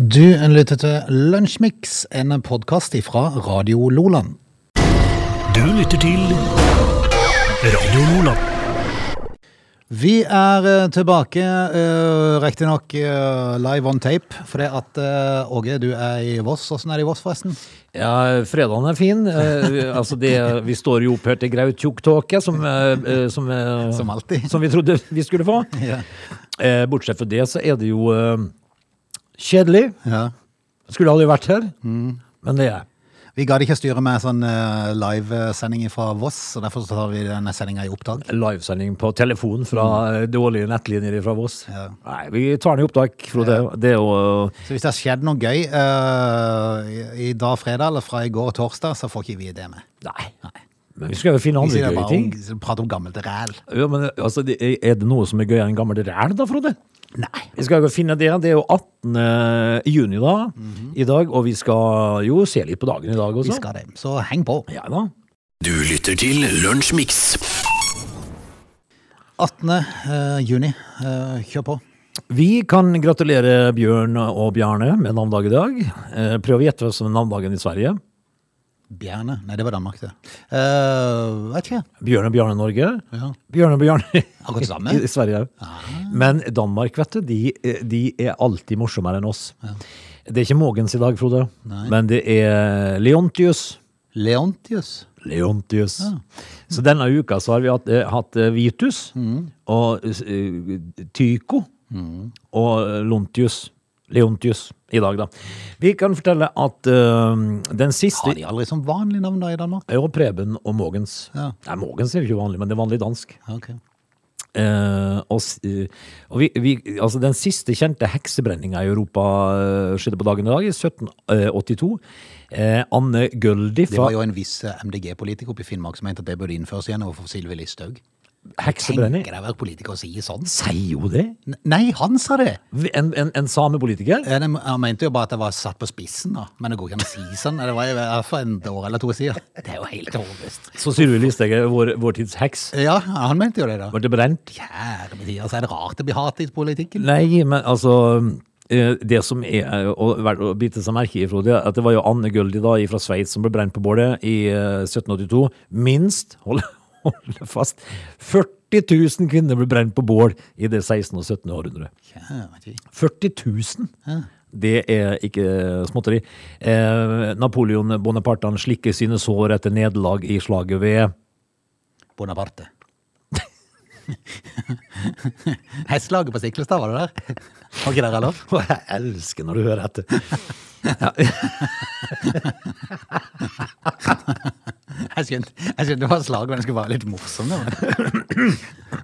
Du lytter til Lunsjmix, en podkast fra Radio Loland. Du lytter til Radio Loland. Vi er eh, tilbake, uh, riktignok uh, live on tape, fordi at uh, Åge, du er i Voss. Åssen er det i Voss, forresten? Ja, fredagen er fin. Uh, altså det, vi står jo opphørt i grautjukktåke, som, eh, som, Som alltid. som vi trodde vi skulle få. Ja. Eh, bortsett fra det, så er det jo kjedelig. ja. Skulle aldri vært her, men det er jeg. Vi gadd ikke styre med sånn uh, livesending fra Voss, og derfor så tar vi denne sendinga i opptak. Livesending på telefon fra mm. dårlige nettlinjer fra Voss. Ja. Nei, vi tar den i opptak, Frode. Det er jo Så hvis det har skjedd noe gøy uh, i, i dag fredag, eller fra i går torsdag, så får ikke vi det med. Nei. Nei. Men vi skal jo finne andre gøye ting. Prate om gammelt ræl. Ja, men altså, er det noe som er gøyere enn gammelt ræl, da, Frode? Nei. Vi skal ikke finne det. Det er jo 18. juni da, i dag, og vi skal jo se litt på dagen i dag også. Vi skal det. Så heng på. Ja da. Du lytter til Lunsjmix. 18. eh, juni. Eh, kjør på. Vi kan gratulere Bjørn og Bjarne med navndag i dag. Eh, Prøv å gjette hva som er navndagen i Sverige. Bjerne. Nei, det var Danmark, det. Uh, vet ikke. Bjørn og Bjarne Norge. Ja. Bjørn og Bjarne Akkurat det samme. i Sverige. Men Danmark, vet du, de, de er alltid morsommere enn oss. Det er ikke Mogens i dag, Frode, men det er Leontius. Leontius. Leontius. Så denne uka så har vi hatt, eh, hatt Vitus Vitus og eh, Tycho og Lontius. Leontius i dag, da. Vi kan fortelle at uh, den siste Har de aldri som vanlig navn da i Danmark? jo Preben og Mogens. Ja. Nei, Mogens er jo ikke vanlig, men det er vanlig dansk. Ok. Uh, og eh, og vi, vi, altså den siste kjente heksebrenninga i Europa uh, skjedde på dagen i dag, i 1782. Uh, Anne Gøldi Det var jo en viss MDG-politiker oppe i Finnmark som mente at det burde innføres igjen overfor Sylvi Listhaug. Heksebrenning. Tenker det å være politiker å si sånn? Sier jo det? Nei, han sa det! En, en, en samepolitiker? Eh, Han mente jo bare at det var satt på spissen, da. Men det går ikke an å si sånn. Det var i hvert fall en år eller to siden. Det er jo helt håpløst. Så Sylvi Listhaug er vår, vår tids heks. Ja, han mente jo det, da. Ble det brent? Kjære altså er det rart det blir hat i politikken? Nei, men altså eh, Det som er og å bite seg merke i, Frode, at det var jo Anne Guldi da fra Sveits som ble brent på bålet i eh, 1782. Minst, hold, hold fast, 40 000 kvinner ble brent på bål i det 16. og 17. århundre. 40 000! Det er ikke småtteri. Eh, Napoleon Bonaparte slikker sine sår etter nederlag i slaget ved Bonaparte. Hestelaget på Siklestad, var det der? Var ikke det lov? Jeg elsker når du hører etter. Jeg skjønte, jeg skjønte det var slag, men det skulle være litt morsomt. Men,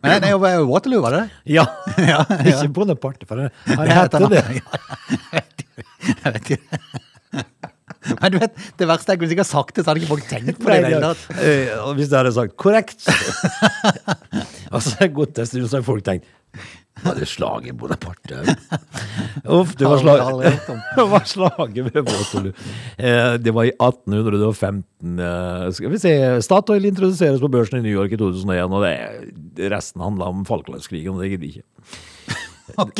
men det er jo Waterloo, var det det? Ja, Ja, ja. ikke Bonaparte, for han Ja, heter det. Jeg vet ikke. Men du vet, det verste er at hvis jeg ikke har sagt det, så hadde ikke folk tenkt på det. Nei, tatt. Eh, hvis jeg hadde sagt korrekt Og så en stund, så har folk tenkt Var det slaget Bonaparte? Uff, det var, slaget slaget ved Waterloo. Eh, det var i 1815. Eh, skal vi se Statoil introduseres på børsen i New York i 2001, og det, resten handla om Falklandskrigen, og det gidder vi ikke. Ok.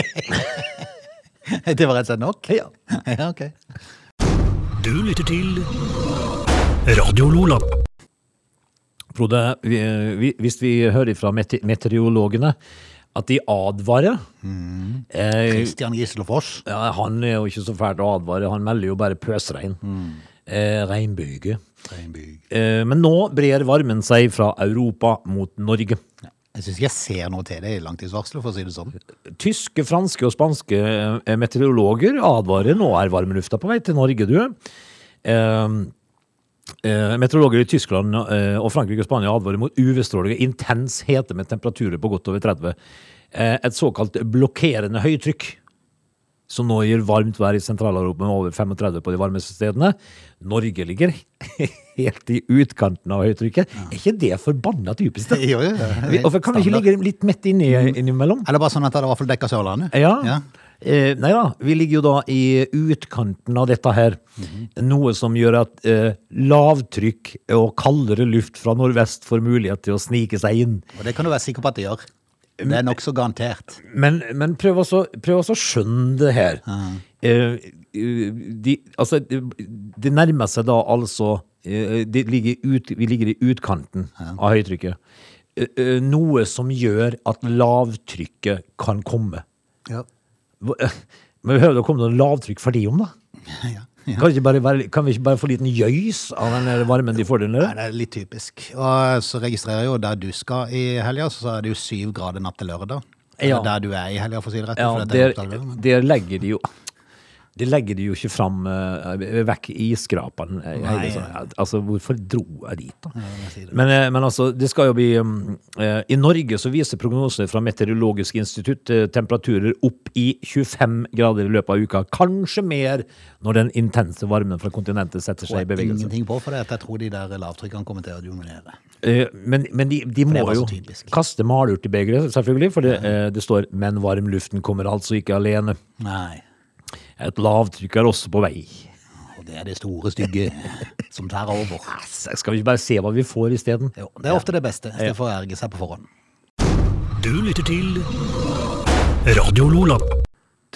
Det var rett og slett nok? Ja. Ja, ok. Du lytter til Radio Lola. Frode, vi, vi, hvis vi hører fra meteorologene at de advarer eh, Christian Gislefoss. ja, Han er jo ikke så fælt å advare, han melder jo bare pøsregn. Eh, regnbyge. Regnbyg. Eh, men nå brer varmen seg fra Europa mot Norge. Jeg syns ikke jeg ser noe til det i langtidsvarselet, for å si det sånn. Tyske, franske og spanske eh, meteorologer advarer nå er varmelufta på vei til Norge, du. Eh, eh, meteorologer i Tyskland eh, og Frankrike og Spania advarer mot UV-stråling og intens hete med temperaturer på godt over 30. Eh, et såkalt blokkerende høytrykk, som nå gir varmt vær i Sentral-Europa med over 35 på de varmeste stedene. Norge ligger helt i utkanten av høytrykket. Er ikke det forbanna typisk? da? Jo, jo, Hvorfor kan vi ikke ligge litt midt inni, innimellom? Eller bare sånn at det i hvert fall dekker Sørlandet. Ja. Ja. Eh, nei da, vi ligger jo da i utkanten av dette her. Noe som gjør at eh, lavtrykk og kaldere luft fra nordvest får mulighet til å snike seg inn. Og det kan du være sikker på at det gjør. Det er nokså garantert. Men, men prøv, også, prøv også å skjønne det her. Eh, de, altså, det, nærmer seg da altså eh, ligger ut, Vi ligger i utkanten av høytrykket. Eh, eh, Noe som gjør at lavtrykket kan komme. Ja. Eh, Men vi hører det komme noe lavtrykk for de om, da? ja. ja. Kan, ikke bare være, kan vi ikke bare få liten gjøys av den varmen de får der nede? det er litt typisk. Og så registrerer jeg jo der du skal i helga, så er det jo syv grader natt til lørdag. Ja. Der du er i helga, for å si det rett. Ja, er der, det, der legger de jo det legger de jo ikke fram uh, vekk i skrapene. Nei. sånn. Altså, hvorfor dro jeg dit, da? jeg. Men, eh, men altså, det skal jo bli um, eh, I Norge så viser prognosene fra Meteorologisk institutt eh, temperaturer opp i 25 grader i løpet av uka. Kanskje mer når den intense varmen fra kontinentet setter seg i bevegelse. ingenting på for det, at jeg tror de der lavtrykkene kommer til å dominere. Eh, Men, men de, de må jo typisk. kaste malurt i begeret, selvfølgelig. For det, eh, det står 'men varmluften kommer altså ikke alene'. Nei. Et lavtrykk er også på vei. Og det er det store stygge som tar over. Skal vi ikke bare se hva vi får isteden? Det er ofte det beste, istedenfor å erge seg på forhånd. Du lytter til Radio Lola.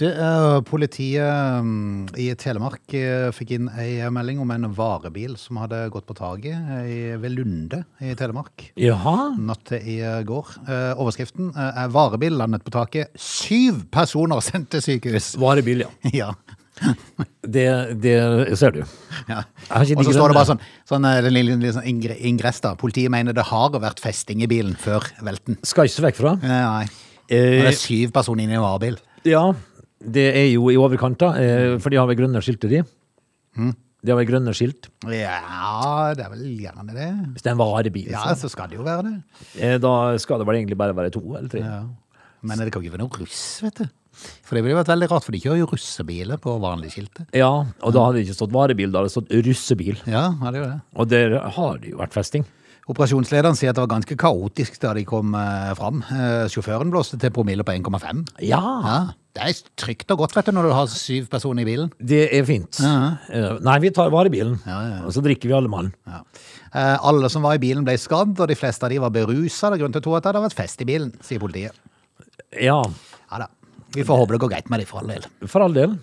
Eh, politiet mm, i Telemark eh, fikk inn ei melding om en varebil som hadde gått på taket ved Lunde i Telemark. Jaha. Natt til i går. Eh, overskriften eh, er 'Varebil landet på taket'. Syv personer sendt til sykehus! Varebil, ja. Ja. Det, det ser du. ja. Og så står det bare sånn, sånn eh, den lille, lille sånn ingress da. Politiet mener det har vært festing i bilen før velten. Skal ikke så vekk fra. Nei. Nei. Eh, det er syv personer inne i en varebil. ja, det er jo i overkant, da. Eh, for de har vel grønne skilter, de. Mm. De har vel grønne skilt. Ja, det er vel gjerne det. Hvis det er en varebil, Ja, så. skal det jo være det. Eh, da skal det vel egentlig bare være to eller tre. Ja. Men det kan ikke være noe russ, vet du. For det ville vært veldig rart, for de kjører jo russebiler på vanlige skilter. Ja, og da hadde det ikke stått varebil, da hadde det stått russebil. Ja, er jo det. Og der har det jo vært festing. Operasjonslederen sier at det var ganske kaotisk da de kom eh, fram. Sjåføren blåste til promille på 1,5. Ja, Ja, det er trygt og godt vet du, når du har syv personer i bilen. det er fint. Eh, Nei, vi tar varebilen, Ja, ja, ja. og så drikker vi alle mann. Ja. Eh, alle som var i bilen ble skadd, og de fleste av de var berusa. Det er grunn til å tro at det hadde vært fest i bilen, sier politiet. Ja, Ja da. Vi får håpe det går greit med de for all del. for all del.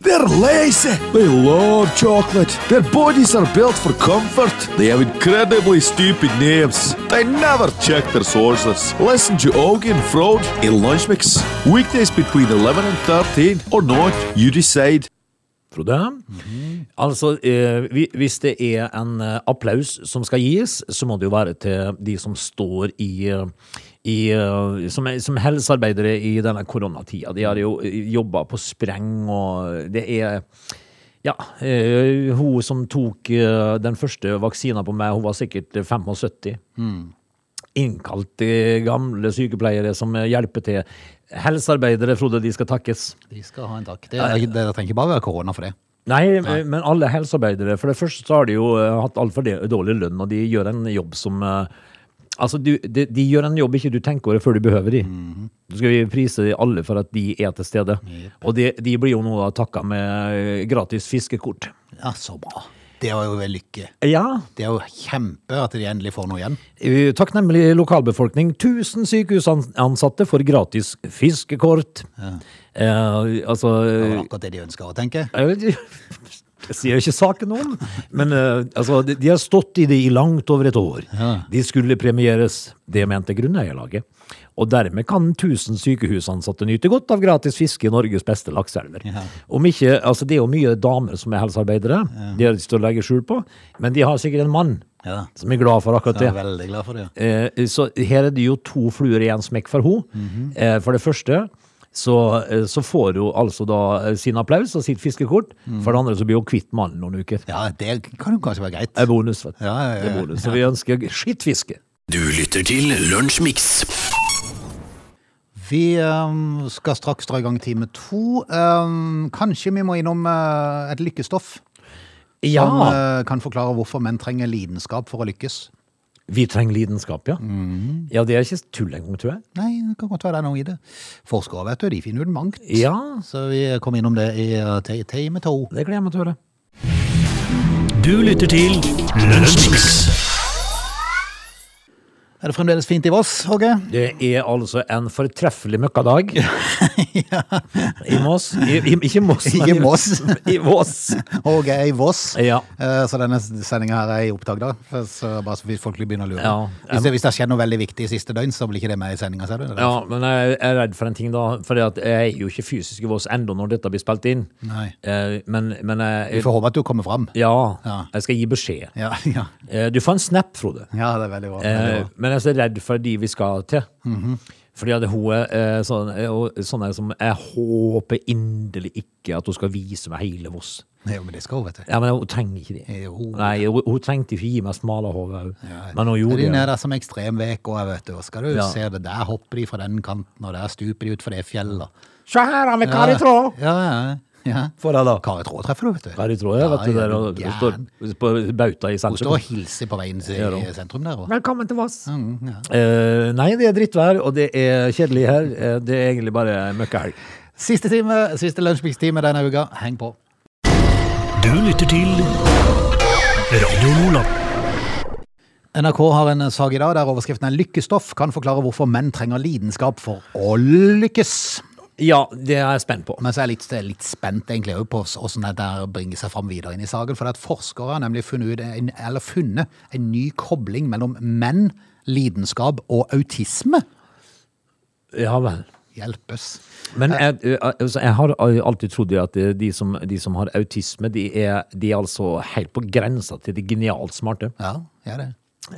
They're lazy. They love chocolate. Their bodies are built for comfort. They have incredibly stupid names. They never check their sources. Listen to Augie and Frode in Lunch Mix. Weekdays between 11 and 13 or not, you decide. Frode. Altså, eh, hvis det er en eh, applaus som skal gis, så må det jo være til de som står i, eh, i eh, som, som helsearbeidere i denne koronatida. De har jo jobba på spreng, og det er ja, eh, hun som tok eh, den første vaksina på meg, hun var sikkert 75. Innkalte gamle sykepleiere som hjelper til. Helsearbeidere, Frode, de skal takkes. De skal ha en takk. Det, er, det trenger ikke bare være korona for det. Nei, men alle helsearbeidere For det første så har de jo eh, hatt altfor dårlig lønn, og de gjør en jobb som eh, Altså, du, de, de gjør en jobb ikke du tenker over før du behøver de. Så skal vi prise alle for at de er til stede. Og de, de blir jo nå takka med eh, gratis fiskekort. Ja, så bra. Det var jo lykke. Ja, Det er jo kjempe at de endelig får noe igjen. eh, takknemlig lokalbefolkning. 1000 sykehusansatte får gratis fiskekort. Eh, altså Det var akkurat det de ønska å tenke. Jeg sier ikke saken om, men uh, altså, de, de har stått i det i langt over et år. De skulle premieres, det mente grunneierlaget. Og dermed kan 1000 sykehusansatte nyte godt av gratis fiske i Norges beste lakseelver. Ja. altså Det er jo mye damer som er helsearbeidere, de har ikke til å legge skjul på, men de har sikkert en mann Ja. som er glad for akkurat det. glad for det. Eh, så her er det jo to fluer i en smekk for henne. eh, for det første så, eh, så får hun altså da eh, sin applaus og sitt fiskekort. For det andre så blir hun kvitt mannen noen uker. Ja, det kan jo kanskje være greit. Det er bonus, vet. Ja, ja, ja, Det er bonus. Så vi ønsker skittfiske. Du lytter til Lunsjmix. Vi um, skal straks dra i gang time to. Um, kanskje vi må innom uh, et lykkestoff Ja, som uh, kan forklare hvorfor menn trenger lidenskap for å lykkes. Vi trenger lidenskap, ja. Mm. Ja, det er ikke tull engang, tror jeg. Nei, det kan godt være det er noe i det. Forskere vet du, de finner ut mangt. Ja, Så vi kommer innom det i Tame te- time to. det gleder jeg meg til å høre. Du lytter til Lunsjmix. Er det fremdeles fint i Voss, Åge? Det er altså en fortreffelig møkkadag i Moss. I, i, ikke Moss, men Ikke Moss. i, Voss. Åge er i Voss. Ja. Eh, Så denne sendinga her er i opptak, da. Så bare så folk begynner å lure. Ja. Hvis, det, hvis det har skjedd noe veldig viktig i siste døgn, så blir ikke det med i sendinga, ser du? Ja, men jeg er redd for en ting, da. For jeg er jo ikke fysisk i Voss ennå når dette blir spilt inn. Nei. Eh, Men, men Vi jeg, får håpe at du kommer fram. ja, Ja. jeg skal gi beskjed. Ja, ja. Eh, Du får en snap, Frode. ja det er veldig bra. Veldig bra. men jeg er så redd for de vi skal til. Fordi at hun er eh, sånn, sånn er som Jeg håper inderlig ikke at hun skal vise meg hele Voss. Jo, men det skal hun, vet du. Ja, men hun trenger ikke det. Jo. Nei, hun, hun trengte ikke gi meg smalahove òg. Men hun gjorde det. er der som ekstremvek, òg, vet du, og skal du Ja. se det, der hopper de fra den kanten, og der stuper de ut for det fjellet. Se her, han i tråd Ja, Ja, ja, ja. For deg, da. Kari Traa treffer du, vet du. Kari Traa, ja, vet du, der og ja. står på bauta i sentrum. Hun står og hilser på veien til ja, i sentrum der. Og. Velkommen til Voss. Mm, ja. Eh, nei, det er drittvær, og det er kjedelig her. Eh, det er egentlig bare møkkahelg. Siste time, siste lunsjmikstime denne uka. Heng på. Du lytter til Radio Nordland. NRK har en sak i dag der overskriften er 'Lykkestoff kan forklare hvorfor menn trenger lidenskap for å lykkes'. Ja, det er jeg spent på. Men så er jeg litt, litt spent egentlig på hvordan det bringer seg fram videre inn i saken. For at forskere har nemlig funnet, en, eller funnet en ny kobling mellom menn, lidenskap og autisme. Ja vel. Hjelpes. Men jeg, eh, altså, jeg har alltid trodd at eh, de som, de som har autisme, de er, de er altså helt på grensa til de genialt smarte. Ja, jeg er det.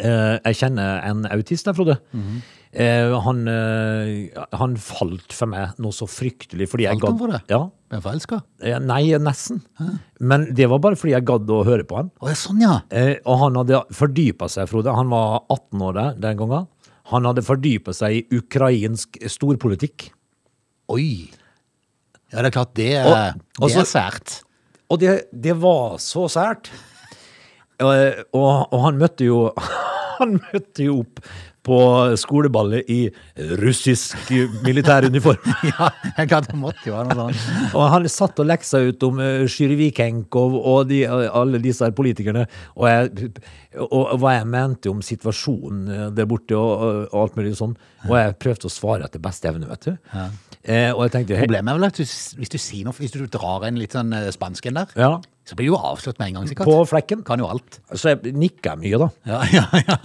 Eh, jeg kjenner en autist der, Frode. Eh, han, eh, han falt for meg noe så fryktelig fordi jeg Falt han gadd for det? Ja. Ble forelska? Eh, Nei, nesten. Men det var bare fordi jeg gadd å høre på han. Å ja, sånn ja. Eh, og han hadde fordypa seg, Frode. Han var 18 år der, den gangen. Han hadde fordypa seg i ukrainsk storpolitikk. Oi. Ja, det er klart, det er, Og- og det så- er sært. Og det, det var så sært. Og, og, og han møtte jo Han møtte jo opp på skoleballet i russisk militæruniform. Ja, det måtte jo være noe sånt. Og han satt og leksa ut om uh, Sjyrvikenko og de, alle disse her politikerne. Og, jeg, og, hva jeg mente om situasjonen eh, der borte og, og, alt mulig sånn. Og jeg prøvde å svare etter beste evne, vet du. Eh, og jeg tenkte Problemet er vel at du, hvis du sier noe, hvis du drar en litt sånn spansken spansk en der, ja, så blir du jo avslørt med en gang, sikkert. På flekken. Kan jo alt. Så jeg nikka mye, da. Ja, ja, ja.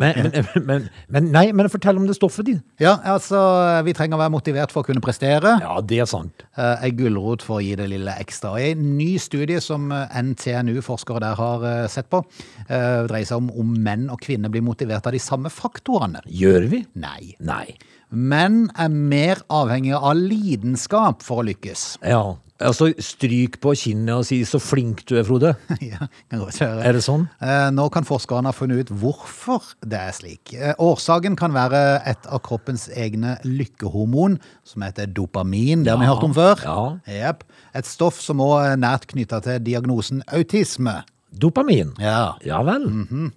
Men, men, men, men nei, men fortell om det stoffet ditt. Ja, altså, vi trenger å være motivert for å kunne prestere. Ja, det er sant. Eh, Ei gulrot for å gi det lille ekstra. I en ny studie som eh, NTNU-forskere der har eh, sett på, eh, dreier seg om om menn og kvinner blir motivert av de samme faktorene. Gjør vi? Nei. Nei. Menn er mer avhengige av lidenskap for å lykkes. Ja. Altså, stryk på kinnet og si 'så flink du er, Frode'. ja, kan godt høre. Er det sånn? Eh, Nå kan forskerne ha funnet ut hvorfor det er slik. Eh, Årsaken kan være et av kroppens egne lykkehormon, som heter dopamin. Det har vi hørt om før. ja. Yep. Et stoff som også er nært knytta til diagnosen autisme. Dopamin. Ja. Ja vel.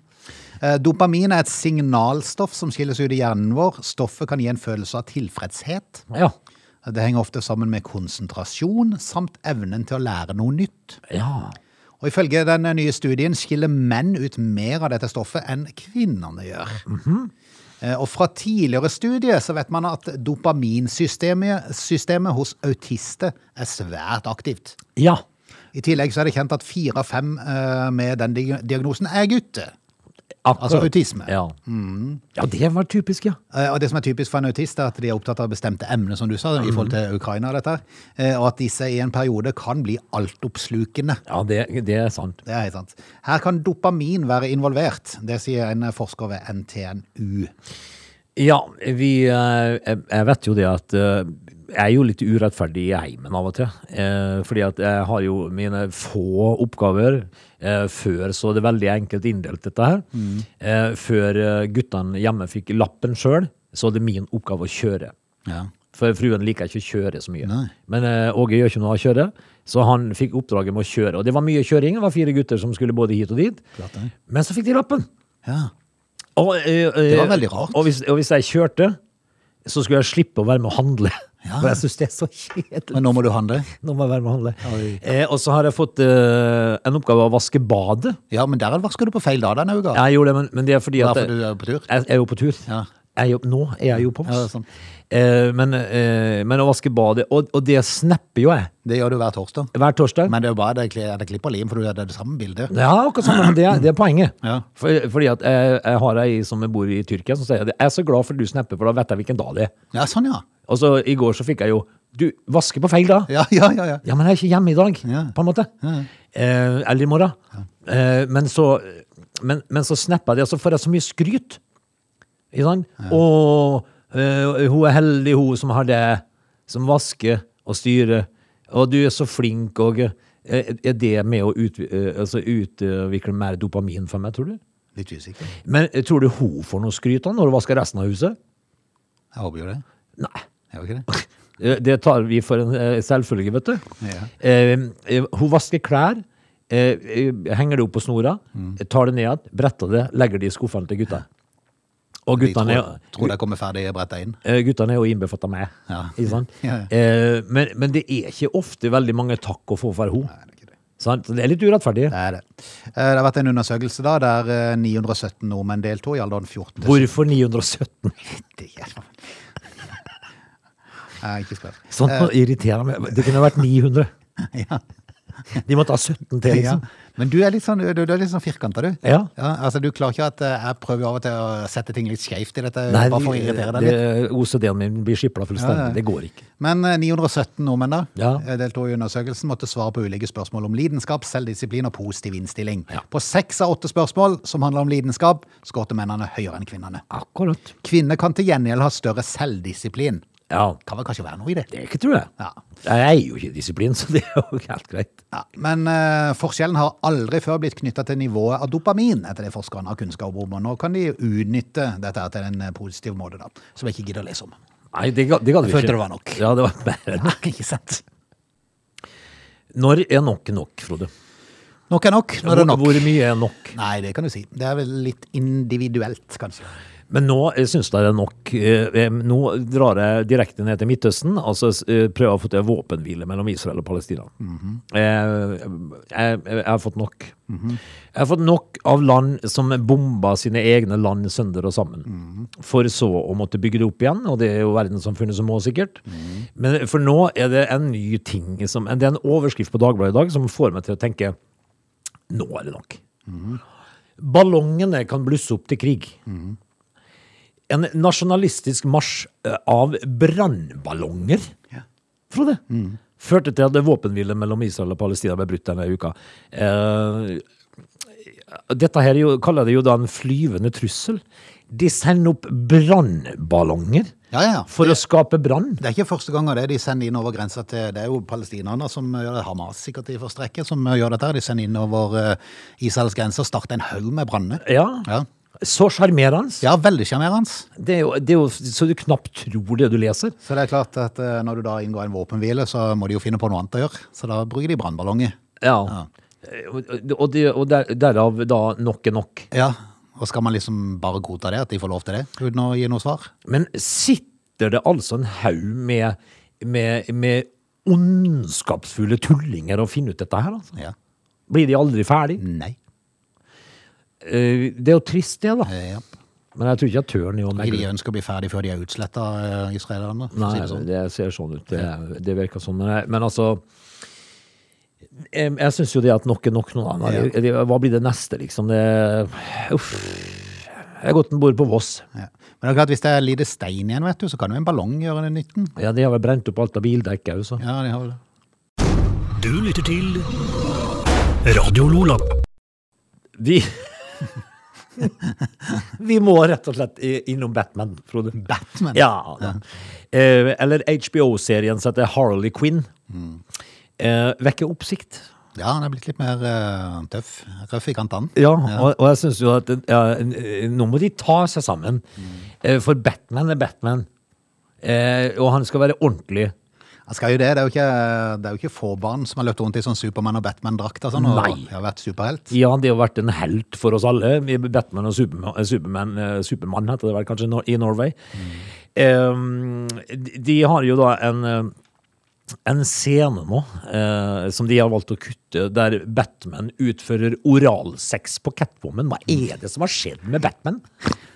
Eh, Dopamin er et signalstoff som skilles ut i hjernen vår. Stoffet kan gi en følelse av tilfredshet. Ja. Det henger ofte sammen med konsentrasjon samt evnen til å lære noe nytt. Ja. Og Ifølge den nye studien skiller menn ut mer av dette stoffet enn kvinnene gjør. Eh, Og Fra tidligere studier så vet man at dopaminsystemet systemet hos autister er svært aktivt. Ja. I tillegg så er det kjent at fire av fem eh, med den diagnosen er gutter. Akkurat. Altså autisme. Ja. ja, det var typisk, ja. Eh, Og Det som er typisk for en autist, er at de er opptatt av bestemte emner, som du sa, i forhold til Ukraina. dette. Eh, Og at disse i en periode kan bli altoppslukende. Ja, det, det er sant. Det er helt sant. Her kan dopamin være involvert. Det sier en forsker ved NTNU. Ja, vi eh, Jeg vet jo det at jeg er jo litt urettferdig i heimen av og til. Eh, fordi at jeg har jo mine få oppgaver. Eh, før så er det veldig enkelt inndelt, dette her. Eh, før eh, guttene hjemme fikk lappen sjøl, så er det min oppgave å kjøre. Ja. For fruen liker ikke å kjøre så mye. Nei. Men eh, Åge gjør ikke noe av å kjøre, så han fikk oppdraget med å kjøre. Og det var mye kjøring. Det var fire gutter som skulle både hit og dit. Klart. Men så fikk de lappen. ja. Og, eh, Det var veldig rart. Og hvis, og hvis jeg kjørte, så skulle jeg slippe å være med å handle. Ja. For jeg syns det er så kjedelig. Men nå må du handle. Nå må jeg være med å handle. Eh, og så har jeg fått eh, en oppgave å vaske badet. Ja, men der vasker du på feil dag denne uka. Jeg gjorde det, men, men det er fordi at for du er på tur. jeg er jo på tur. Ja. Jeg nå er jeg jo på Ja, sånn. eh, men, eh, men å vaske badet, og, og det snapper jo jeg Det gjør du hver torsdag. hver torsdag. Men det er jo bare det, det klipp og lim, for du er det, det samme bildet. Ja, akkurat sånn, men det, er- det er poenget. Ja. For, fordi at jeg, jeg har ei som bor i Tyrkia, som sier at jeg er så glad for at du snapper, for da vet jeg hvilken dag det er. Ja, sånn ja. Og så i går så fikk jeg jo Du vasker på feil da. Ja, ja, ja. ja. Ja, men jeg er ikke hjemme i dag, Ja. på en måte. Eh, eller i morgen. Eh, men så men, men så snappa det, og så får jeg så mye skryt. Ikke sant? Og eh, hun er heldig, hun som har det, som vasker og styrer. Og du er så flink, og eh, er det med å ut, eh, altså utvikle mer dopamin for meg, tror du? Litt usikker. Men eh, tror du hun får noe skryt da, når hun vasker resten av huset? Jeg håper jo det. Nei. Gjør ikke det. Det tar vi for en eh, selvfølge, vet du. Ja. Eh, eh, hun vasker klær, eh, eh, henger det opp på snora, Mm. tar det ned igjen, bretter det, legger det i skuffene til gutta. Og De guttene tror, er, tror det kommer ferdig bretta inn. guttene er jo innbefattet med. Ja. Ja. Eh, men, men det er ikke ofte veldig mange takk å få for henne. Det er det. Det er litt urettferdig. Det er det. Det har vært en undersøkelse da, der eh, 917 nordmenn deltok i alderen 14 til Hvorfor 917? 70. Jeg ikke spør. Sånt noe irriterer meg. Det kunne vært 900. Ja. De må ta 17 til, liksom. Ja. Men du er litt sånn, du, du er litt sånn firkanta, du. Ja. altså Du klarer ikke at eh, jeg prøver av og til å sette ting litt skjevt i dette, Nei, bare for å irritere deg litt. OCD-en min blir skipla fullstendig. Ja, ja. Det går ikke. Men eh, 917 nordmenn da, Ja. eh, deltok i undersøkelsen, måtte svare på ulike spørsmål om lidenskap, selvdisiplin og positiv innstilling. Ja. På seks av åtte spørsmål som handler om lidenskap, skårte mennene høyere enn kvinnene. Akkurat. Kvinner kan til gjengjeld ha større selvdisiplin. Ja. Kan vel kanskje være noe i det? Det er ikke, tror jeg. Ja. Jeg er jo ikke disiplin, så det er jo helt greit. Ja, men uh, forskjellen har aldri før blitt knytta til nivået av dopamin, etter det forskerne har kunnskap om. Og nå kan de utnytte dette til en eh, positiv måte, da, som jeg ikke gidder å lese om. Nei, det, ga- det gadd vi Jeg følte det var nok. Ja, det var bare nok. nok. ikke sant? Når er nok nok, Frode? Nok er nok. Nå er det nok. Hvor mye er nok? Nei, det kan du si. Det er vel litt individuelt, kanskje. Men nå syns jeg det er nok. Eh, Nå drar jeg direkte ned til Midtøsten, altså eh, prøver å få til våpenhvile mellom Israel og Palestina. Eh, jeg, jeg har fått nok. Jeg har fått nok av land som bomba sine egne land sønder og sammen. For så å måtte bygge det opp igjen, og det er jo verdenssamfunnet som må, sikkert. Men for nå er det en ny ting som Det er en overskrift på Dagbladet i dag som får meg til å tenke nå er det nok. Ballongene kan blusse opp til krig. En nasjonalistisk marsj eh, av brannballonger, Ja. Frode, førte til at våpenhvile mellom Israel og Palestina ble brutt denne uka. Eh, dette her er jo, kaller det jo da en flyvende trussel. De sender opp brannballonger Ja, ja. for å skape brann. Det er ikke første gang det de sender inn over grensa til Det er jo palestinerne som gjør det, Hamas sikkert i første rekke, som gjør dette. De sender inn over Israels grense og starter en haug med branner. Ja, Ja. Så sjarmerende. ja, veldig sjarmerende. Det, er jo- det er jo så du knapt tror det du leser. Så det er klart at eh, når du da inngår en våpenhvile, så må de jo finne på noe annet å gjøre. Så da bruker de brannballonger. Ja. Eh, Og, og, det, og der, derav da nok er nok. Ja, og skal man liksom bare godta det, at de får lov til det, uten å gi noe svar? Men sitter det altså en haug med, med, med ondskapsfulle tullinger og finner ut dette her? Altså? Ja. Blir de aldri ferdig? Nei. Eh, Det er jo trist, det, da. Eh, Ja. Men jeg tror ikke at tøren er å Ikke de ønske ønsker å bli ferdig før de er utsletta uh, israelerne. Nei, si det sånn. det ser sånn ut. Det, det virker sånn. Men, jeg- men altså Jeg, jeg syns jo det at nok er nok nå. Ja. Hva blir det neste, liksom? Det Uff. Jeg har gått en bord på Voss. Ja. Men det er klart, hvis det er lite stein igjen, vet du, så kan jo en ballong gjøre den nytten. Ja, de har vel brent opp alt av bildekk òg, så. Ja, de har vel det. Du lytter til Radio Lola. Vi Vi må rett og slett innom Batman, Frode. Batman. Ja. ja. Eh, eller HBO-serien som heter Harley Quinn. Eh, vekker oppsikt. Ja, han er blitt litt mer uh, tøff. Røff i kantene. Ja, Og, og jeg syns jo at ja, nå må de ta seg sammen. Eh, for Batman er Batman. Og han skal være ordentlig. Han skal jo det. Det er jo ikke, det er jo ikke få barn som har løpt rundt i sånn Supermann- og Batman-drakter sånn, og Nei. har vært superhelt. Ja, det har vært en helt for oss alle. Batman og Superman, eh, Superman, eh, Supermann heter det vel kanskje i Norway. Mm. de- de har jo da en eh, en scene nå eh, som de har valgt å kutte, der Batman utfører oralsex på Catwoman. Hva er det som har skjedd med Batman?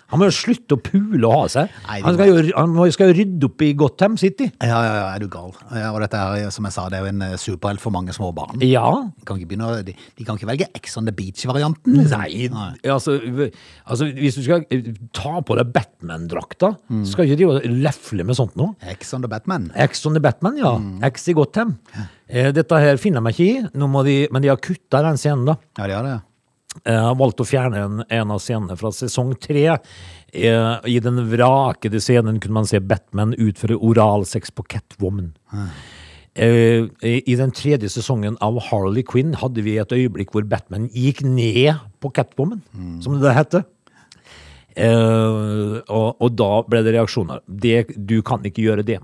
Han må jo slutte å pule og ha seg. Nei, Han skal jo, han må- skal jo rydde opp i Gotham City. Ja, ja, ja, er du gal. Ja, og dette er, som jeg sa, det er jo en eh, superhelt for mange små barn. Ja. De kan ikke, begynne, å- de, de kan ikke velge Ex on the Beach-varianten. liksom. Nei, altså, v- altså hvis du skal eh, ta på deg Batman-drakta, skal ikke de jo lefle med sånt nå? Ex on the Batman. X on the Batman, ja. X i Gotham. Eh, dette her finner jeg meg ikke i, nå må de, men de har kutta den scenen, da. Ja, de har det. Jeg har valgt å fjerne en, en av scenene fra sesong tre. Eh, I den vrakede scenen kunne man se Batman utføre oralsex på Catwoman. Eh, I den tredje sesongen av Harley Quinn hadde vi et øyeblikk hvor Batman gikk ned på Catwoman, som det heter. Eh, og, og da ble det reaksjoner. Det, du kan ikke gjøre det.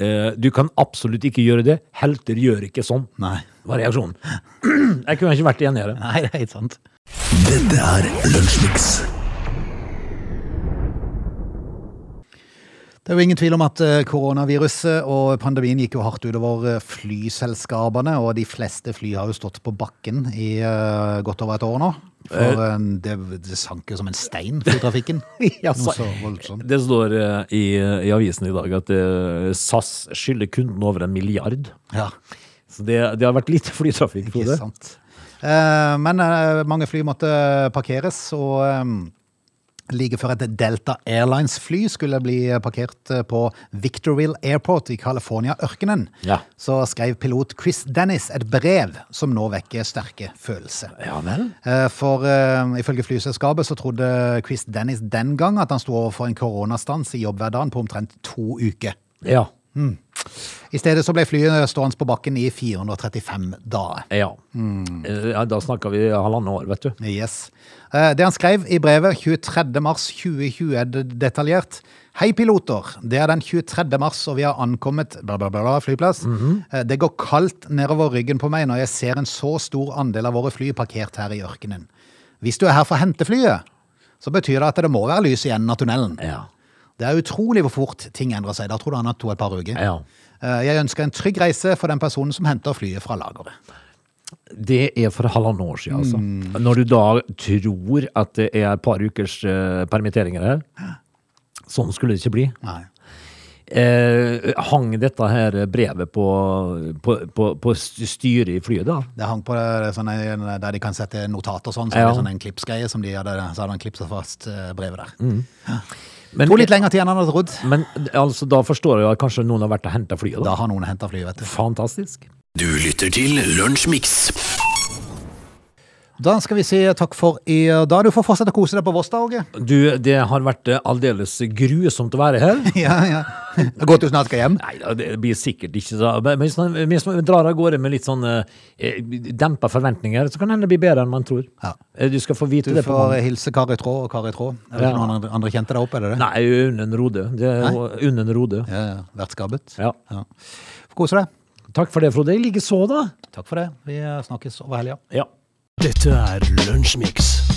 Eh, du kan absolutt ikke gjøre det. Helter gjør ikke sånn, Nei. var reaksjonen. Jeg kunne ikke vært enigere. Nei, det er helt sant. Dette er Lunsjmix. Det er jo ingen tvil om at eh, koronaviruset og pandemien gikk jo hardt utover eh, flyselskapene, og de fleste fly har jo stått på bakken i godt over et år nå. For eh, det, det sank jo som en stein, flytrafikken. Ja, så-. Det står eh, i, i avisen i dag at eh, SAS skylder kunden over en milliard. Ja, Så det, det har vært lite flytrafikk på det. sant. Eh, Men eh, mange fly måtte parkeres, og eh, like før et Delta Airlines-fly skulle bli parkert eh, på Victorville Airport i California-ørkenen, Ja. så skrev pilot Chris Dennis et brev som nå vekker sterke følelser. Ja vel? Eh, For uh, ifølge flyselskapet så trodde Chris Dennis den gang at han sto overfor en koronastans i jobbhverdagen på omtrent to uker. Ja. I stedet så ble flyet stående på bakken i 435 dager. Ja. Mm. ja da snakker vi halvannet år, vet du. Yes. Eh, Det han skrev i brevet 23. mars 2020 er detaljert. Hei piloter, det er den 23. mars og vi har ankommet bla bla bla, flyplass. flyplass. -hmm. Det går kaldt nedover ryggen på meg når jeg ser en så stor andel av våre fly parkert her i ørkenen. Hvis du er her for å hente flyet, så betyr det at det må være lys i enden av tunnelen. Ja. Det er utrolig hvor fort ting endrer seg. Da tror du han har to et par uker. Ja. Eh, Jeg ønsker en trygg reise for den personen som henter flyet fra lageret. Det er for halvannet år siden, altså. Mm. Når du da tror at det er et par ukers uh, permitteringer her, sånn skulle det ikke bli. Nei. Eh, hang dette her brevet på, på, på, på styret i flyet, da? Det hang på det, sånn, der de kan sette notat og sånn, så Ja. sånn en klipsgreie som de hadde, så hadde han klipsa fast eh, brevet der. Men, To litt lenger tid enn han hadde trodd. men altså, da forstår jeg at kanskje noen har vært og henta flyet, Da da. har noen henta flyet, vet du. Fantastisk. Du lytter til Lunsjmix. Da skal vi si takk for i dag. Du får fortsette å kose deg på Voss da, Åge. Du, det har vært eh, aldeles grusomt å være her. Ja, ja. Godt du snart skal hjem. Nei det blir sikkert ikke så Men Hvis man, hvis man drar av gårde med litt sånn eh, dempa forventninger, så kan det hende det blir bedre enn man tror. Ja. Eh, Du skal få vite Du det Du får hilse Kari Traa og Kari Traa. Er det Ja. noen andre, andre kjente der oppe, er det det? Nei, Unnen Rode. Det er Unnen Rode. Ja, ja. Vertskapet. Ja. Ja. Kose deg. Takk for det, Frode. Likeså, da. Takk for det. Vi snakkes over helga. Ja. Dette er Lunsjmix.